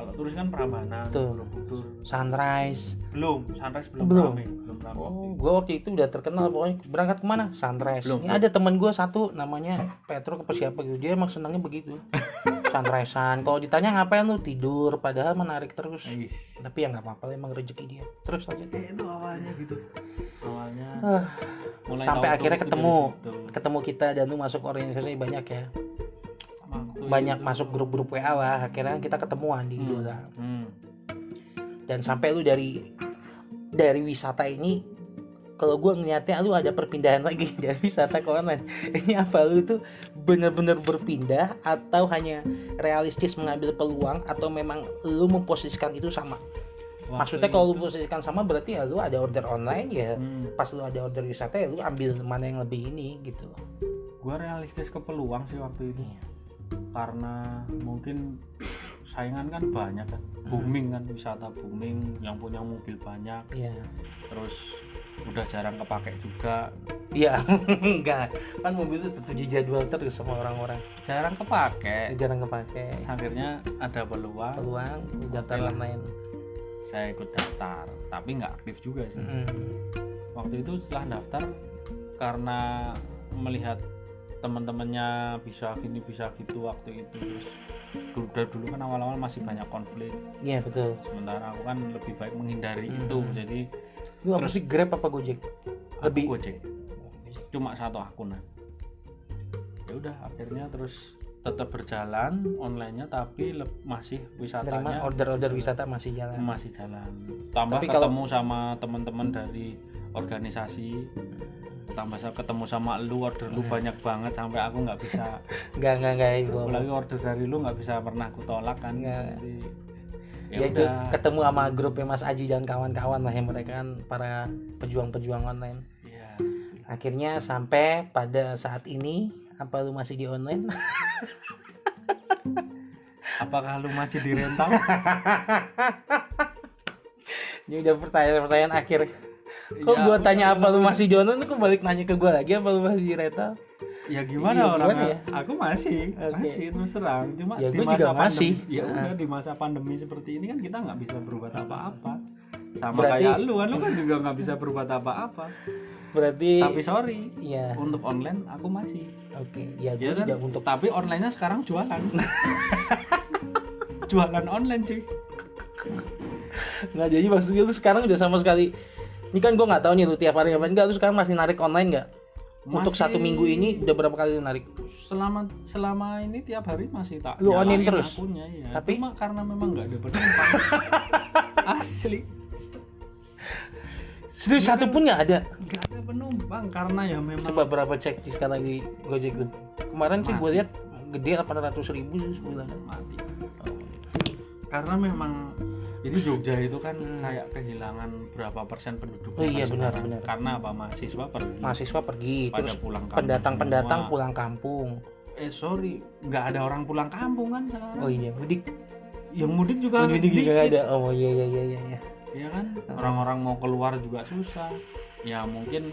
Kalau turis kan Prambanan. Borobudur. Sunrise. Belum, sunrise belum, Belum. rame, belum rame Oh, gue waktu itu udah terkenal pokoknya berangkat ke mana? Sunrise. Belum, Ini belum. ada teman gue satu namanya Petro apa siapa gitu. Dia emang senangnya begitu. Sunrisean. Kalau ditanya ngapain lu tidur, padahal menarik terus. Ais. Tapi ya nggak apa-apa, emang rezeki dia. Terus aja. Eh, itu awalnya gitu. Awalnya mulai sampai akhirnya ketemu. ketemu kita dan lu masuk organisasi banyak ya. Banyak masuk grup-grup WA lah. Akhirnya kita ketemuan di Hmm. Idola. Hmm. dan sampai lu dari dari wisata ini kalau gue ngeliatnya lu ada perpindahan lagi dari wisata ke online ini apa lu tuh bener-bener berpindah atau hanya realistis mengambil peluang atau memang lu memposisikan itu sama Waktu maksudnya kalau lu posisikan sama berarti ya lu ada order online ya Hmm. pas lu ada order wisata ya lu ambil mana yang lebih ini gitu gua realistis ke peluang sih waktu itu Iya. Karena mungkin saingan kan banyak kan. Booming kan wisata booming yang punya mobil banyak. Iya. Terus udah jarang kepake juga. Iya enggak. Kan mobil itu tertuju jadwal terus sama orang-orang. Jarang kepake. Jarang kepake. Akhirnya ada peluang. Peluang lu daftar online. Saya ikut daftar tapi nggak aktif juga sih. Mm. waktu itu setelah daftar karena melihat teman-temannya bisa gini bisa gitu waktu itu. Terus dulu dulu kan awal-awal masih banyak konflik. Iya betul. Sementara aku kan lebih baik menghindari Hmm. itu. Jadi Lu apa Terus- sih Grab apa Gojek? aku Lebih- gojek. Cuma satu akun ya udah akhirnya terus tetap berjalan onlinenya tapi masih Terima wisatanya order-order wisata masih jalan. masih jalan tambah Tapi kalau- ketemu sama teman-teman dari organisasi tambah saya ketemu sama lu order lu Nah. banyak banget sampai aku nggak bisa Enggak enggak enggak itu. apalagi order dari lu nggak bisa pernah aku tolak kan Nggak. Jadi, Ya, ya itu ketemu sama grupnya Mas Aji dan kawan-kawan lah yang mereka kan para pejuang-pejuang online. ya Akhirnya sampai pada saat ini apa lu masih di online? apakah lu masih di rental Ini udah pertanyaan-pertanyaan akhir. Kok Ya, gua tanya apa lu masih di online, kok balik nanya ke gua lagi apa lu masih di rental? ya gimana Iya, orang ya? aku masih Oke. masih terus terang cuma Ya, di masa juga pandemi masih. ya Ah. udah di masa pandemi seperti ini kan kita nggak bisa berbuat apa-apa sama Berarti- kayak lu kan lu kan juga nggak bisa berbuat apa-apa Berarti tapi sorry Iya, untuk online aku masih. Oke. Ya ya gua kan? juga untuk tapi onlinenya sekarang jualan. Jualan online cuy. Nggak jadi maksudnya lu sekarang udah sama sekali. Ini kan gua nggak tahu nih lu tiap hari ngapain. Enggak lu sekarang masih narik online nggak? Untuk satu minggu ini udah berapa kali narik? Selama selama ini tiap hari masih tak Lu onin terus? akunnya, ya. Tapi- cuma karena memang nggak ada penumpang asli serius satu pun nggak ada? Nggak ada penumpang karena ya memang coba berapa cek di sekarang di Gojek lu kemarin sih gue lihat gede 800 ribu sebulan. Mati. Karena memang jadi Jogja itu kan Hmm. kayak kehilangan berapa persen penduduk Oh iya, benar, benar. karena apa? Mahasiswa pergi mahasiswa pergi pada terus pulang kampung pendatang-pendatang semua. pulang kampung. Eh sorry nggak ada orang pulang kampung kan sekarang? Oh iya mudik. Yang mudik juga mudik juga ada. Oh iya iya iya iya iya. Kan orang-orang mau keluar juga susah ya mungkin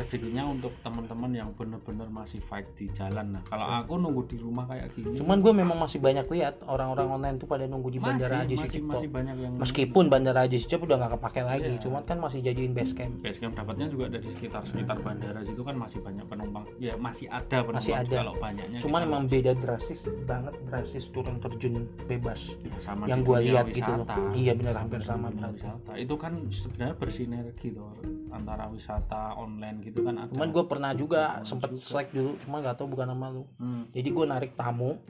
rezekinya untuk teman-teman yang bener-bener masih fight di jalan. Nah kalau aku nunggu di rumah kayak gini cuman gue memang masih banyak lihat orang-orang online tuh pada nunggu di bandara Haji masih, masih, Sucipto masih banyak yang meskipun bandara Haji Sucipto udah nggak kepake lagi. Iya. cuman kan masih jadiin base camp. Basecamp dapatnya juga dari sekitar sekitar bandara situ kan masih banyak penumpang. Ya masih ada penumpang Masih ada. kalau banyaknya cuman emang beda drastis banget drastis turun terjun bebas ya sama yang di gua dunia lihat gitu loh. Iya, Sama hampir di sama berarti. itu kan sebenarnya bersinergi tuh antara wisata online gitu kan ada cuman gue pernah juga Teman sempet juga. selek dulu cuman nggak tahu bukan nama lu Hmm. jadi gue narik tamu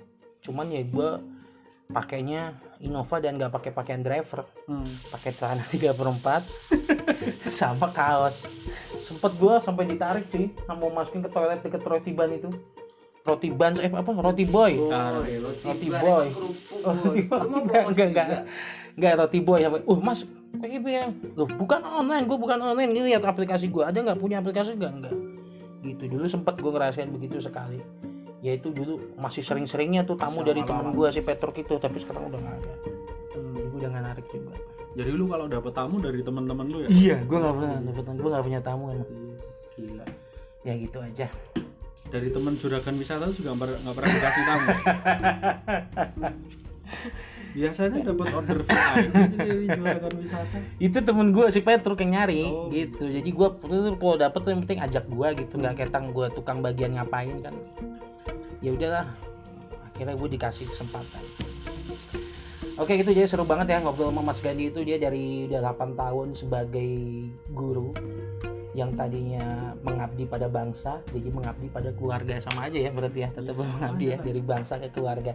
cuman ya gue pakainya Innova dan nggak pakai pakaian driver Hmm. pakai celana 3 per 4 sama kaos sempet gue sampai ditarik cuy mau masukin ke toilet deket roti ban itu roti ban eh apa roti boy Ah, Boy, roti, roti boy. Oh, roti boy. Enggak enggak enggak juga? enggak roti boy sampai uh mas gitu ya Loh, bukan online gue bukan online. Ini lihat aplikasi gue ada nggak punya aplikasi? Enggak enggak gitu. Dulu sempet gue ngerasain begitu sekali. Yaitu dulu masih sering-seringnya tuh tamu Masih dari awal-awal. gue si Petruk itu. Tapi sekarang udah nggak ada. Hmm. gue udah nggak narik juga. Jadi lu kalau dapet tamu dari teman-teman lu ya? Iya gue nggak pernah dapet gue nggak punya tamu emang. Gila. Ya gitu aja. Dari teman juragan wisata juga nggak pernah dikasih tamu biasanya dapat order VIP dari wisata. Itu temen gue si Petruk yang nyari Oh. gitu. jadi gue kalau dapet tuh yang penting ajak gue gitu nggak ketang gue tukang bagian ngapain kan. Ya udahlah akhirnya gue dikasih kesempatan. Oke gitu jadi seru banget ya ngobrol sama Mas Gandhi itu. Dia dari udah 8 tahun sebagai guru yang tadinya mengabdi pada bangsa jadi mengabdi pada keluarga sama aja ya berarti ya. Tetap sama mengabdi ya dari bangsa ke keluarga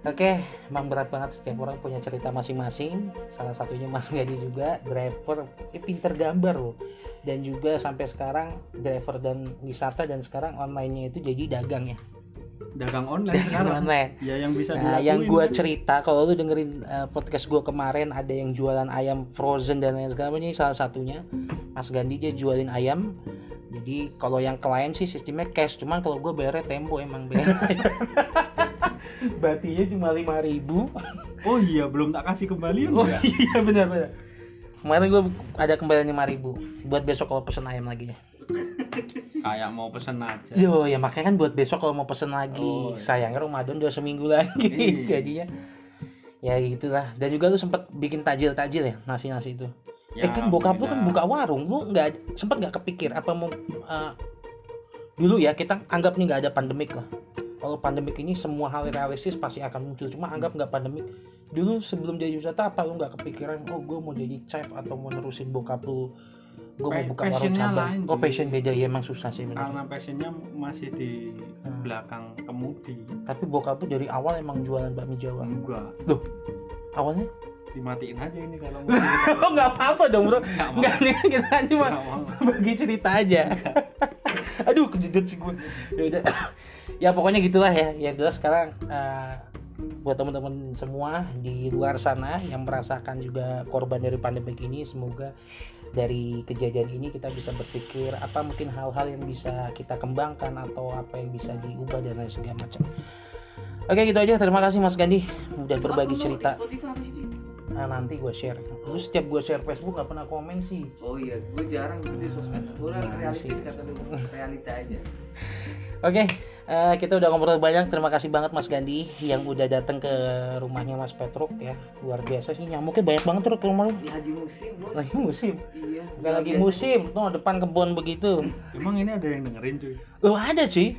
Oke, emang berat banget setiap orang punya cerita masing-masing. Salah satunya Mas Gadi juga driver, eh, pinter gambar loh. Dan juga sampai sekarang driver dan wisata dan sekarang online-nya itu jadi dagang ya. dagang online sekarang online. ya yang bisa Nah, yang gua kan. cerita kalau lu dengerin eh, podcast gua kemarin ada yang jualan ayam frozen dan lain segala macam ini salah satunya. Mas Gandhi dia jualin ayam. Jadi kalau yang klien sih sistemnya cash, cuman kalau gua bayarnya tempo emang bayar. Batinya cuma 5000 oh iya belum tak kasih kembali Oh ya iya benar benar. Kemarin gue ada kembalian lima ribu buat besok kalau pesen ayam lagi ya. kayak mau pesen aja Yo ya makanya kan buat besok kalau mau pesen lagi. Oh, iya. Sayangnya Ramadan udah seminggu lagi Iya. jadinya. Ya gitulah. Dan juga lu sempet bikin tajil tajil ya nasi nasi itu. Ya, eh kan bokap lu kan buka warung, lu nggak sempet nggak kepikir apa mau eh, dulu ya kita anggap nih nggak ada pandemik lah. Kalau pandemik ini semua hal realistis pasti akan muncul. Cuma anggap nggak pandemik. Dulu sebelum jadi wisata apa lu nggak kepikiran? Oh gue mau jadi chef atau mau nerusin bokap lu? Gue mau buka warung cabang. oh passion beda ya emang susah sih bener. karena passionnya masih di Hmm. belakang kemudi Tapi bokap lu dari awal emang jualan bakmi Jawa. enggak Awalnya? dimatiin aja ini kalau mau oh nggak apa-apa dong bro. Nggak nih kita cuma bagi cerita aja. Aduh kejedot sih gue. Ya udah. Ya pokoknya gitulah ya. Yang jelas sekarang eh, buat teman-teman semua di luar sana yang merasakan juga korban dari pandemi ini semoga dari kejadian ini kita bisa berpikir apa mungkin hal-hal yang bisa kita kembangkan atau apa yang bisa diubah dan lain segala macam. Oke gitu aja terima kasih Mas Gandhi udah berbagi cerita. Nah, nanti gue share. Lu setiap gue share Facebook gak pernah komen sih. Oh iya, gue jarang di sosmed. Gue Nah, realistis kata lu, realita aja. Oke, eh, kita udah ngobrol banyak. Terima kasih banget Mas Gandhi yang udah datang ke rumahnya Mas Petruk ya. Luar biasa sih nyamuknya banyak banget tuh ke rumah lu. Di haji musim, bos. Lagi musim. Iya. Lagi biasa. musim, tuh depan kebun begitu. emang ini ada yang dengerin cuy Oh ada cuy.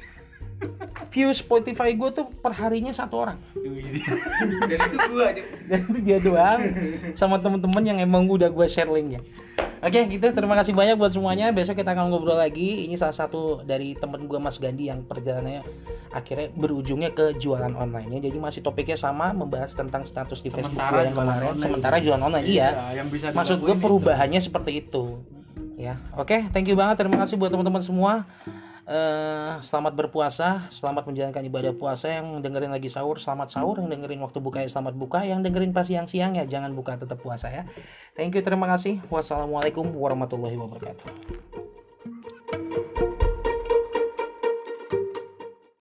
View Spotify gue tuh perharinya satu orang. Dan itu gue aja. Dan itu dia doang. Sama temen-temen yang emang udah gue share linknya. Oke gitu. Terima kasih banyak buat semuanya. Besok kita akan ngobrol lagi. Ini salah satu dari temen gue Mas Gandhi Yang perjalanannya akhirnya berujungnya ke jualan online Jadi masih topiknya sama Membahas tentang status di Facebook gue yang kemarin. online. Sementara jualan online iya yang bisa Maksud gue dilakuin itu. perubahannya seperti itu. Ya oke. Thank you banget. Terima kasih buat teman-teman semua Eh, selamat berpuasa, selamat menjalankan ibadah puasa yang dengerin lagi sahur, selamat sahur, yang dengerin waktu buka ya selamat buka, yang dengerin pas siang-siang ya jangan buka tetap puasa ya. Thank you, terima kasih. Wassalamualaikum warahmatullahi wabarakatuh.